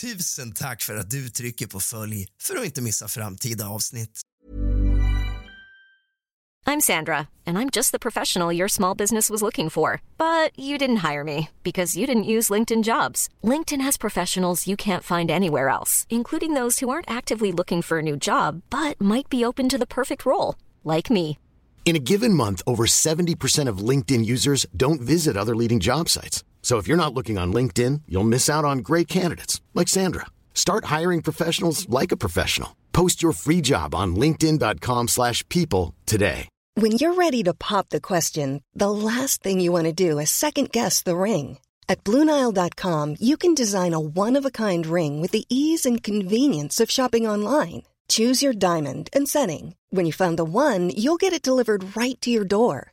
Tusen tack för att du trycker på följ för att inte missa framtida avsnitt. I'm Sandra, and I'm just the professional your small business was looking for. But you didn't hire me because you didn't use LinkedIn jobs. LinkedIn has professionals you can't find anywhere else, including those who aren't actively looking for a new job but might be open to the perfect role, like me. In a given month, over 70% of LinkedIn users don't visit other leading job sites. So if you're not looking on LinkedIn, you'll miss out on great candidates like Sandra. Start hiring professionals like a professional. Post your free job on linkedin.com/people today. When you're ready to pop the question, the last thing you want to do is second guess the ring. At Bluenile.com, you can design a one of a kind ring with the ease and convenience of shopping online. Choose your diamond and setting. When you find the one, you'll get it delivered right to your door.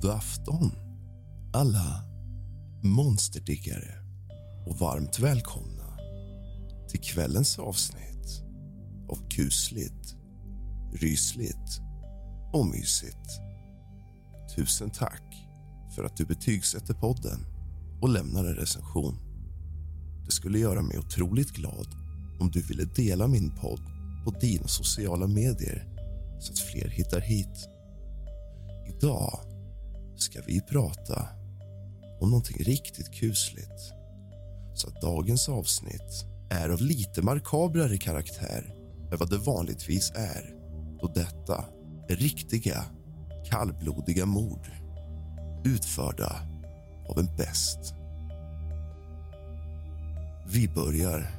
God afton alla monsterdiggare och varmt välkomna till kvällens avsnitt av kusligt, rysligt och mysigt. Tusen tack för att du betygsätter podden och lämnar en recension. Det skulle göra mig otroligt glad om du ville dela min podd på dina sociala medier så att fler hittar hit. Idag ska vi prata om någonting riktigt kusligt. Så att dagens avsnitt är av lite markabrare karaktär än vad det vanligtvis är då detta är riktiga, kallblodiga mord utförda av en bäst. Vi börjar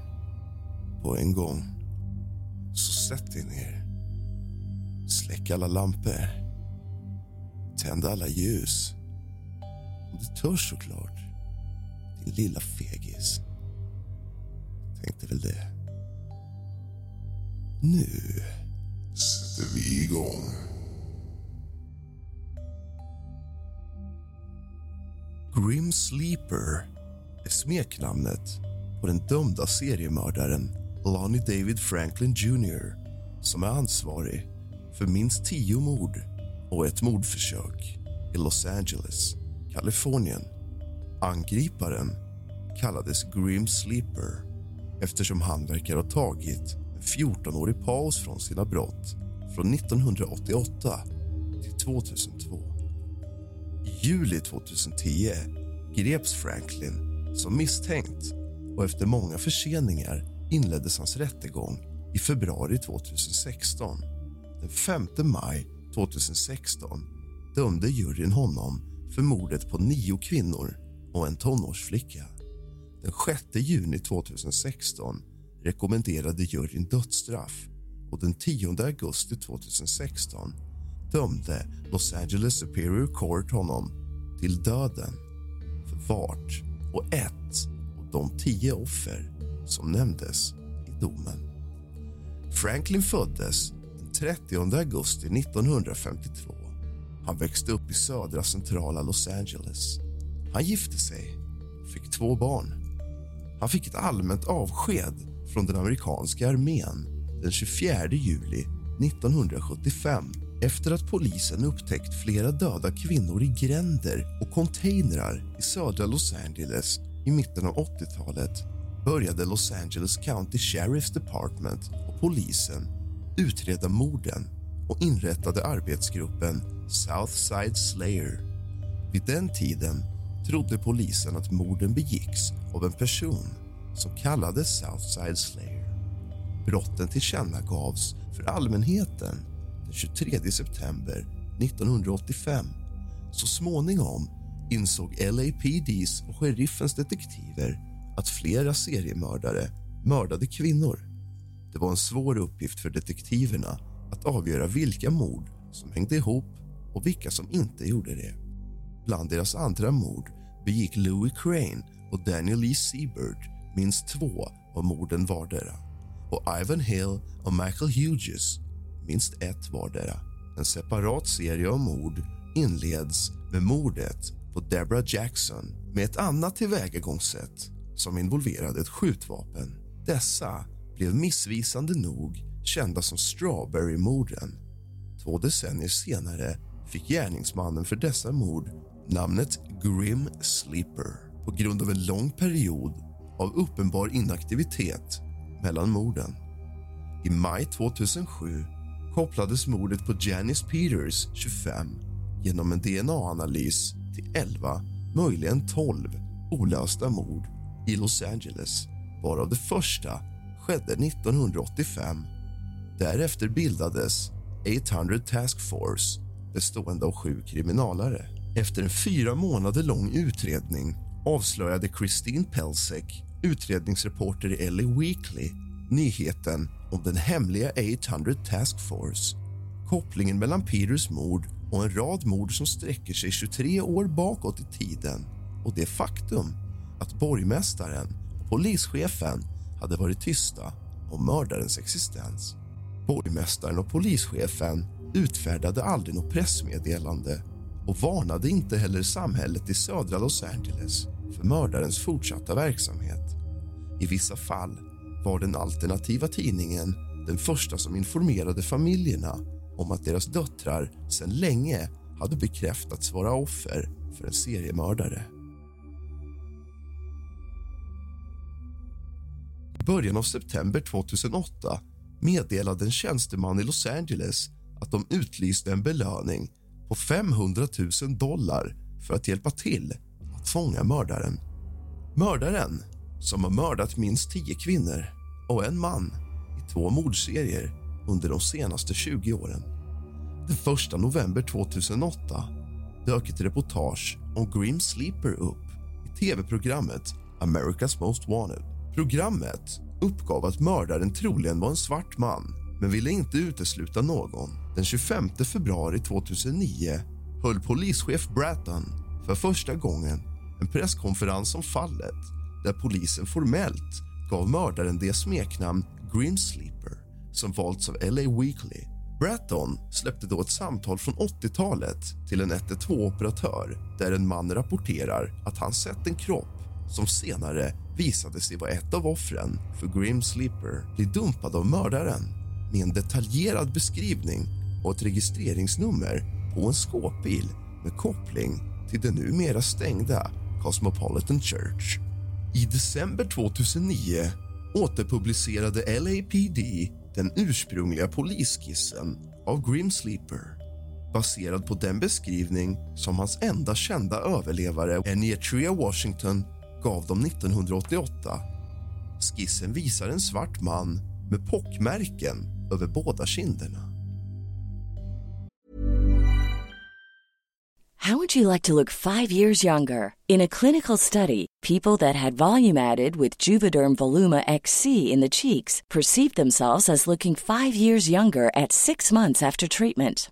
på en gång. Så sätt er ner. Släck alla lampor. Tänd alla ljus. Om du törs såklart. Din lilla fegis. Tänkte väl det. Nu sätter vi igång. Grim Sleeper är smeknamnet på den dömda seriemördaren Lonnie David Franklin Jr som är ansvarig för minst tio mord och ett mordförsök i Los Angeles, Kalifornien. Angriparen kallades Grim Sleeper eftersom han verkar ha tagit en 14-årig paus från sina brott från 1988 till 2002. I juli 2010 greps Franklin som misstänkt och efter många förseningar inleddes hans rättegång i februari 2016. Den 5 maj 2016 dömde juryn honom för mordet på nio kvinnor och en tonårsflicka. Den 6 juni 2016 rekommenderade juryn dödsstraff och den 10 augusti 2016 dömde Los Angeles Superior Court honom till döden för vart och ett av de tio offer som nämndes i domen. Franklin föddes 30 augusti 1952. Han växte upp i södra centrala Los Angeles. Han gifte sig och fick två barn. Han fick ett allmänt avsked från den amerikanska armén den 24 juli 1975 efter att polisen upptäckt flera döda kvinnor i gränder och containrar i södra Los Angeles i mitten av 80-talet började Los Angeles County Sheriff's Department och polisen utreda morden och inrättade arbetsgruppen Southside Slayer. Vid den tiden trodde polisen att morden begicks av en person som kallades Southside Slayer. Brotten tillkännagavs för allmänheten den 23 september 1985. Så småningom insåg LAPDs och sheriffens detektiver att flera seriemördare mördade kvinnor. Det var en svår uppgift för detektiverna att avgöra vilka mord som hängde ihop och vilka som inte gjorde det. Bland deras andra mord begick Louis Crane och Daniel Lee Seabird minst två av morden vardera och Ivan Hill och Michael Hughes minst ett vardera. En separat serie av mord inleds med mordet på Deborah Jackson med ett annat tillvägagångssätt som involverade ett skjutvapen. Dessa blev missvisande nog kända som Strawberry-morden. Två decennier senare fick gärningsmannen för dessa mord namnet Grim Sleeper på grund av en lång period av uppenbar inaktivitet mellan morden. I maj 2007 kopplades mordet på Janice Peters, 25 genom en DNA-analys till 11, möjligen 12, olösta mord i Los Angeles varav det första skedde 1985. Därefter bildades 800 Task Force bestående av sju kriminalare. Efter en fyra månader lång utredning avslöjade Christine Pelsek, utredningsreporter i LA Weekly nyheten om den hemliga 800 Task Force. Kopplingen mellan Peters mord och en rad mord som sträcker sig 23 år bakåt i tiden och det faktum att borgmästaren och polischefen hade varit tysta om mördarens existens. Borgmästaren och polischefen utfärdade aldrig något pressmeddelande och varnade inte heller samhället i södra Los Angeles för mördarens fortsatta verksamhet. I vissa fall var den alternativa tidningen den första som informerade familjerna om att deras döttrar sedan länge hade bekräftats vara offer för en seriemördare. Början av september 2008 meddelade en tjänsteman i Los Angeles att de utlyste en belöning på 500 000 dollar för att hjälpa till att fånga mördaren. Mördaren, som har mördat minst tio kvinnor och en man i två mordserier under de senaste 20 åren. Den 1 november 2008 dök ett reportage om Grim Sleeper upp i tv-programmet America's Most Wanted. Programmet uppgav att mördaren troligen var en svart man men ville inte utesluta någon. Den 25 februari 2009 höll polischef Bratton för första gången en presskonferens om fallet där polisen formellt gav mördaren det smeknamn Grim Sleeper som valts av LA Weekly. Bratton släppte då ett samtal från 80-talet till en 112-operatör där en man rapporterar att han sett en kropp som senare visade sig vara ett av offren för Grim Sleeper bli dumpad av mördaren med en detaljerad beskrivning och ett registreringsnummer på en skåpbil med koppling till den numera stängda Cosmopolitan Church. I december 2009 återpublicerade LAPD den ursprungliga polisskissen av Grim Sleeper baserad på den beskrivning som hans enda kända överlevare, Enietria Washington, gav dem 1988. Skissen visar en svart man med pockmärken över båda kinderna. How would you like to look five years younger? In a clinical study, people that had volume added with Juvederm Voluma XC in the cheeks perceived themselves as looking five years younger at six months after treatment.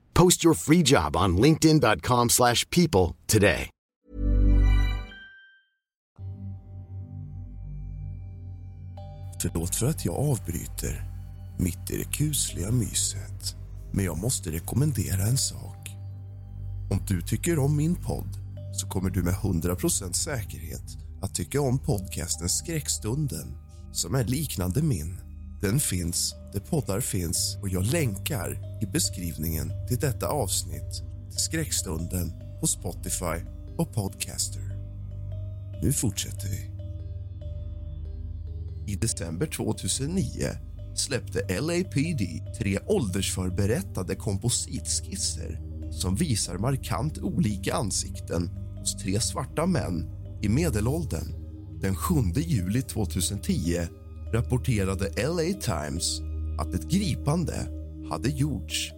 Post your free job on linkedin.com slash people today. Förlåt för att jag avbryter mitt i det kusliga myset. Men jag måste rekommendera en sak. Om du tycker om min podd så kommer du med 100% säkerhet att tycka om podcasten Skräckstunden som är liknande min. Den finns där poddar finns och jag länkar i beskrivningen till detta avsnitt till Skräckstunden på Spotify och Podcaster. Nu fortsätter vi. I december 2009 släppte LAPD tre åldersförberättade kompositskisser som visar markant olika ansikten hos tre svarta män i medelåldern. Den 7 juli 2010 rapporterade LA Times att ett gripande hade gjorts.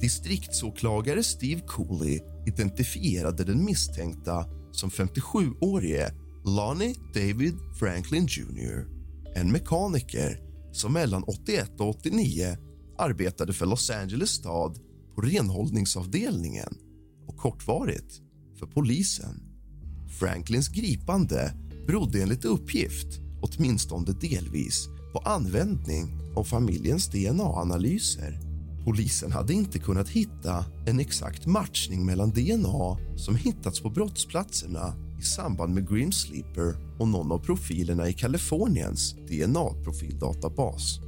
Distriktsåklagare Steve Cooley identifierade den misstänkta som 57-årige Lonnie David Franklin Jr. En mekaniker som mellan 81 och 89 arbetade för Los Angeles stad på renhållningsavdelningen och kortvarigt för polisen. Franklins gripande berodde enligt uppgift, åtminstone delvis, på användning av familjens DNA-analyser. Polisen hade inte kunnat hitta en exakt matchning mellan DNA som hittats på brottsplatserna i samband med Grim Sleeper och någon av profilerna i Kaliforniens DNA-profildatabas.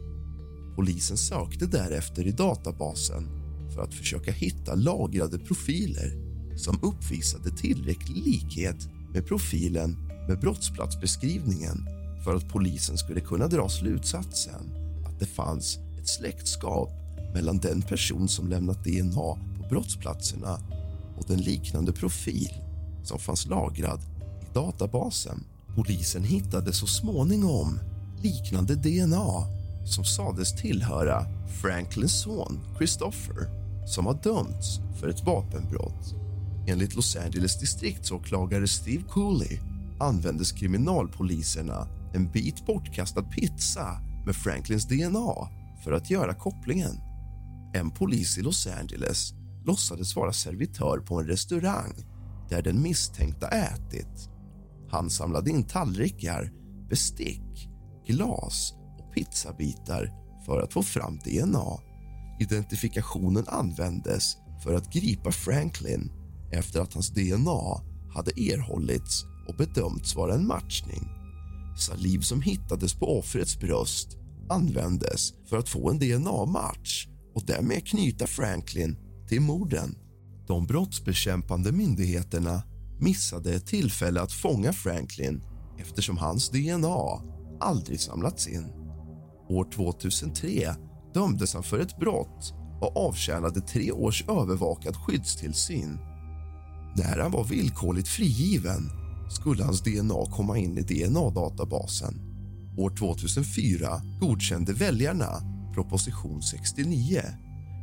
Polisen sökte därefter i databasen för att försöka hitta lagrade profiler som uppvisade tillräcklig likhet med profilen med brottsplatsbeskrivningen för att polisen skulle kunna dra slutsatsen att det fanns ett släktskap mellan den person som lämnat DNA på brottsplatserna och den liknande profil som fanns lagrad i databasen. Polisen hittade så småningom liknande DNA som sades tillhöra Franklins son Christopher som har dömts för ett vapenbrott. Enligt Los Angeles distriktsåklagare Steve Cooley användes kriminalpoliserna en bit bortkastad pizza med Franklins DNA för att göra kopplingen. En polis i Los Angeles låtsades vara servitör på en restaurang där den misstänkta ätit. Han samlade in tallrikar, bestick, glas och pizzabitar för att få fram DNA. Identifikationen användes för att gripa Franklin efter att hans DNA hade erhållits och bedömts vara en matchning. Saliv som hittades på offrets bröst användes för att få en DNA-match och därmed knyta Franklin till morden. De brottsbekämpande myndigheterna missade ett tillfälle att fånga Franklin eftersom hans DNA aldrig samlats in. År 2003 dömdes han för ett brott och avtjänade tre års övervakad skyddstillsyn. När han var villkorligt frigiven skulle hans DNA komma in i DNA-databasen. År 2004 godkände väljarna proposition 69.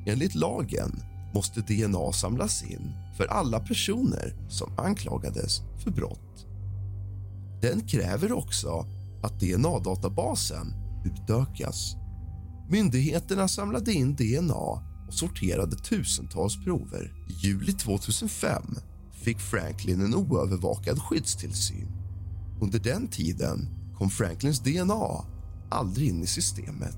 Enligt lagen måste DNA samlas in för alla personer som anklagades för brott. Den kräver också att DNA-databasen utökas. Myndigheterna samlade in DNA och sorterade tusentals prover. I juli 2005 fick Franklin en oövervakad skyddstillsyn. Under den tiden kom Franklins DNA aldrig in i systemet.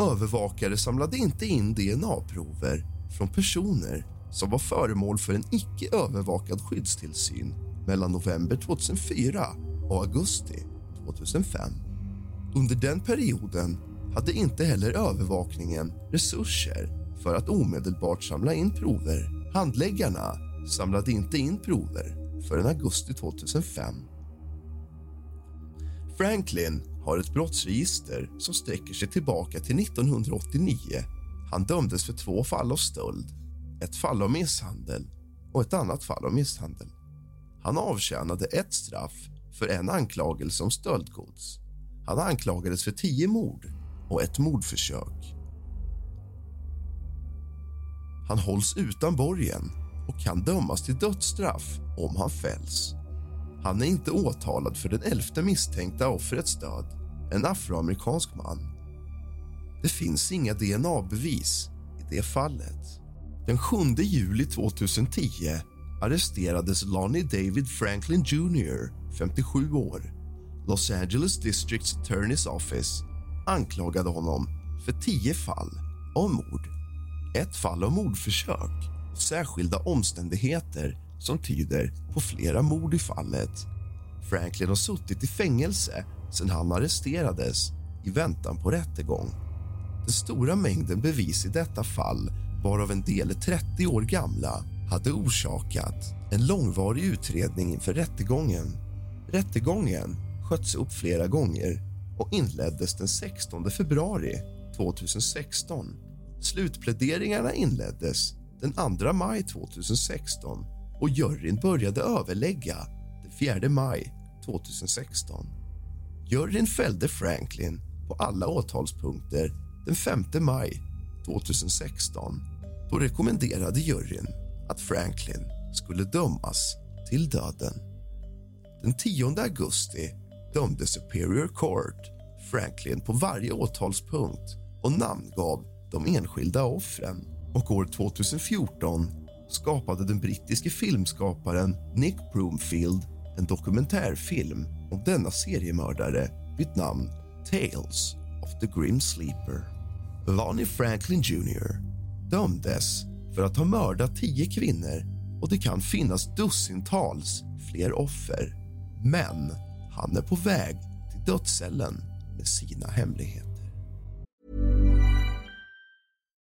Övervakare samlade inte in DNA-prover från personer som var föremål för en icke övervakad skyddstillsyn mellan november 2004 och augusti 2005. Under den perioden hade inte heller övervakningen resurser för att omedelbart samla in prover. Handläggarna samlade inte in prover förrän augusti 2005. Franklin har ett brottsregister som sträcker sig tillbaka till 1989. Han dömdes för två fall av stöld, ett fall av misshandel och ett annat fall av misshandel. Han avtjänade ett straff för en anklagelse om stöldgods. Han anklagades för tio mord och ett mordförsök. Han hålls utan borgen och kan dömas till dödsstraff om han fälls. Han är inte åtalad för den elfte misstänkta offrets död, en afroamerikansk man. Det finns inga DNA-bevis i det fallet. Den 7 juli 2010 arresterades Lonnie David Franklin Jr, 57 år. Los Angeles Districts Attorney's Office anklagade honom för tio fall av mord, ett fall av mordförsök särskilda omständigheter som tyder på flera mord i fallet. Franklin har suttit i fängelse sedan han arresterades i väntan på rättegång. Den stora mängden bevis i detta fall, varav en del är 30 år gamla hade orsakat en långvarig utredning inför rättegången. Rättegången sköts upp flera gånger och inleddes den 16 februari 2016. Slutpläderingarna inleddes den 2 maj 2016 och juryn började överlägga den 4 maj 2016. Juryn fällde Franklin på alla åtalspunkter den 5 maj 2016. Då rekommenderade juryn att Franklin skulle dömas till döden. Den 10 augusti dömde Superior Court Franklin på varje åtalspunkt och namngav de enskilda offren. Och år 2014 skapade den brittiske filmskaparen Nick Broomfield en dokumentärfilm om denna seriemördare vid namn Tales of the Grim Sleeper. Lonnie Franklin Jr dömdes för att ha mördat tio kvinnor och det kan finnas dussintals fler offer. Men han är på väg till dödscellen med sina hemligheter.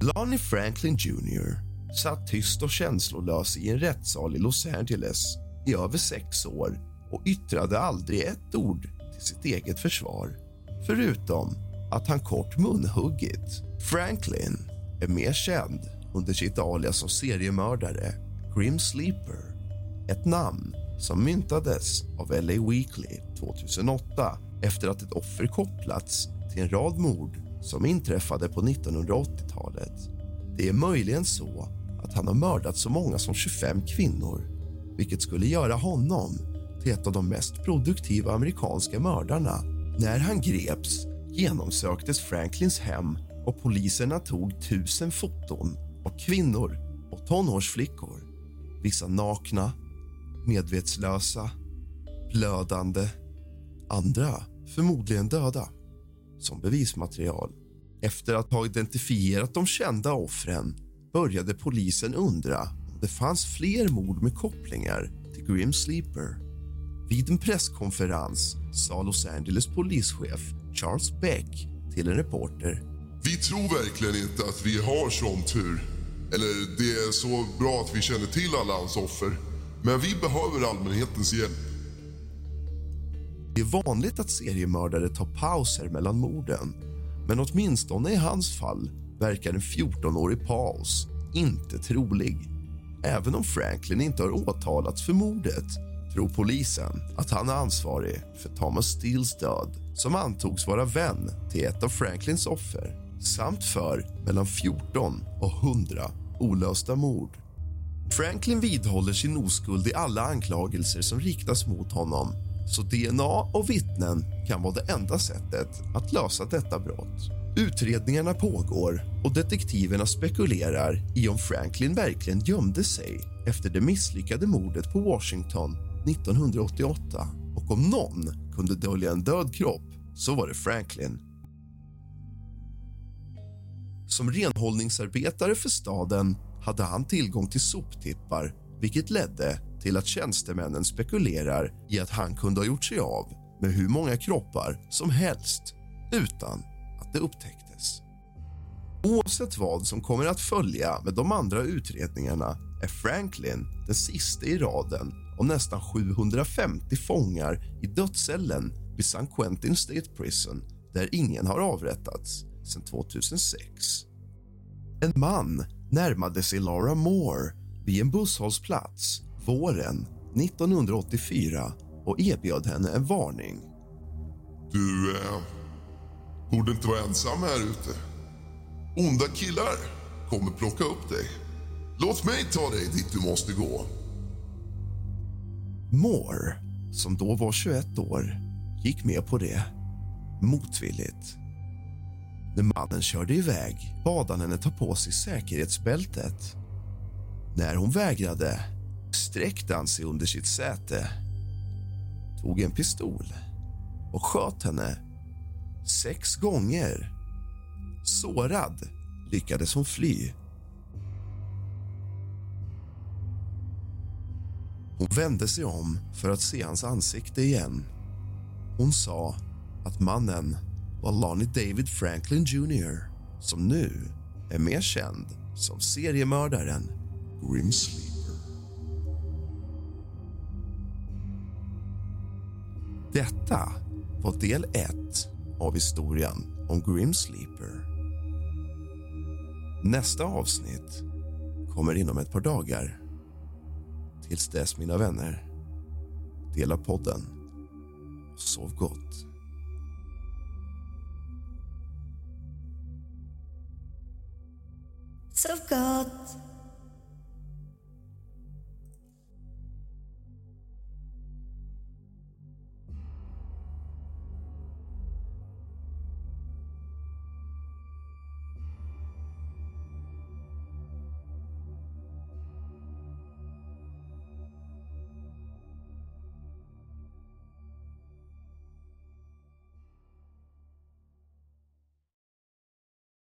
Lonnie Franklin Jr satt tyst och känslolös i en rättssal i Los Angeles i över sex år och yttrade aldrig ett ord till sitt eget försvar förutom att han kort munhuggit. Franklin är mer känd under sitt alias som seriemördare Grim Sleeper ett namn som myntades av LA Weekly 2008 efter att ett offer kopplats till en rad mord som inträffade på 1980-talet. Det är möjligen så att han har mördat så många som 25 kvinnor vilket skulle göra honom till ett av de mest produktiva amerikanska mördarna. När han greps genomsöktes Franklins hem och poliserna tog tusen foton av kvinnor och tonårsflickor. Vissa nakna, medvetslösa blödande. Andra förmodligen döda. Som bevismaterial. Efter att ha identifierat de kända offren började polisen undra om det fanns fler mord med kopplingar till Grim Sleeper. Vid en presskonferens sa Los Angeles polischef Charles Beck till en reporter. Vi tror verkligen inte att vi har sån tur. Eller det är så bra att vi känner till alla hans offer. Men vi behöver allmänhetens hjälp. Det är vanligt att seriemördare tar pauser mellan morden men åtminstone i hans fall verkar en 14-årig paus inte trolig. Även om Franklin inte har åtalats för mordet tror polisen att han är ansvarig för Thomas Steels död som antogs vara vän till ett av Franklins offer samt för mellan 14 och 100 olösta mord. Franklin vidhåller sin oskuld i alla anklagelser som riktas mot honom så DNA och vittnen kan vara det enda sättet att lösa detta brott. Utredningarna pågår och detektiverna spekulerar i om Franklin verkligen gömde sig efter det misslyckade mordet på Washington 1988 och om någon kunde dölja en död kropp så var det Franklin. Som renhållningsarbetare för staden hade han tillgång till soptippar vilket ledde till att tjänstemännen spekulerar i att han kunde ha gjort sig av med hur många kroppar som helst utan att det upptäcktes. Oavsett vad som kommer att följa med de andra utredningarna är Franklin den sista i raden av nästan 750 fångar i dödscellen vid San Quentin State Prison där ingen har avrättats sedan 2006. En man närmade sig Laura Moore vid en busshållplats våren 1984 och erbjöd henne en varning. Du eh, borde inte vara ensam här ute. Onda killar kommer plocka upp dig. Låt mig ta dig dit du måste gå. Moore, som då var 21 år, gick med på det motvilligt. När mannen körde iväg bad han henne ta på sig säkerhetsbältet. När hon vägrade sträckte han sig under sitt säte tog en pistol och sköt henne sex gånger. Sårad lyckades hon fly. Hon vände sig om för att se hans ansikte igen. Hon sa att mannen var Lonnie David Franklin Jr som nu är mer känd som seriemördaren Grimsley. Detta var del ett av historien om Grim Sleeper. Nästa avsnitt kommer inom ett par dagar. Tills dess, mina vänner, dela podden och sov gott. Sov gott.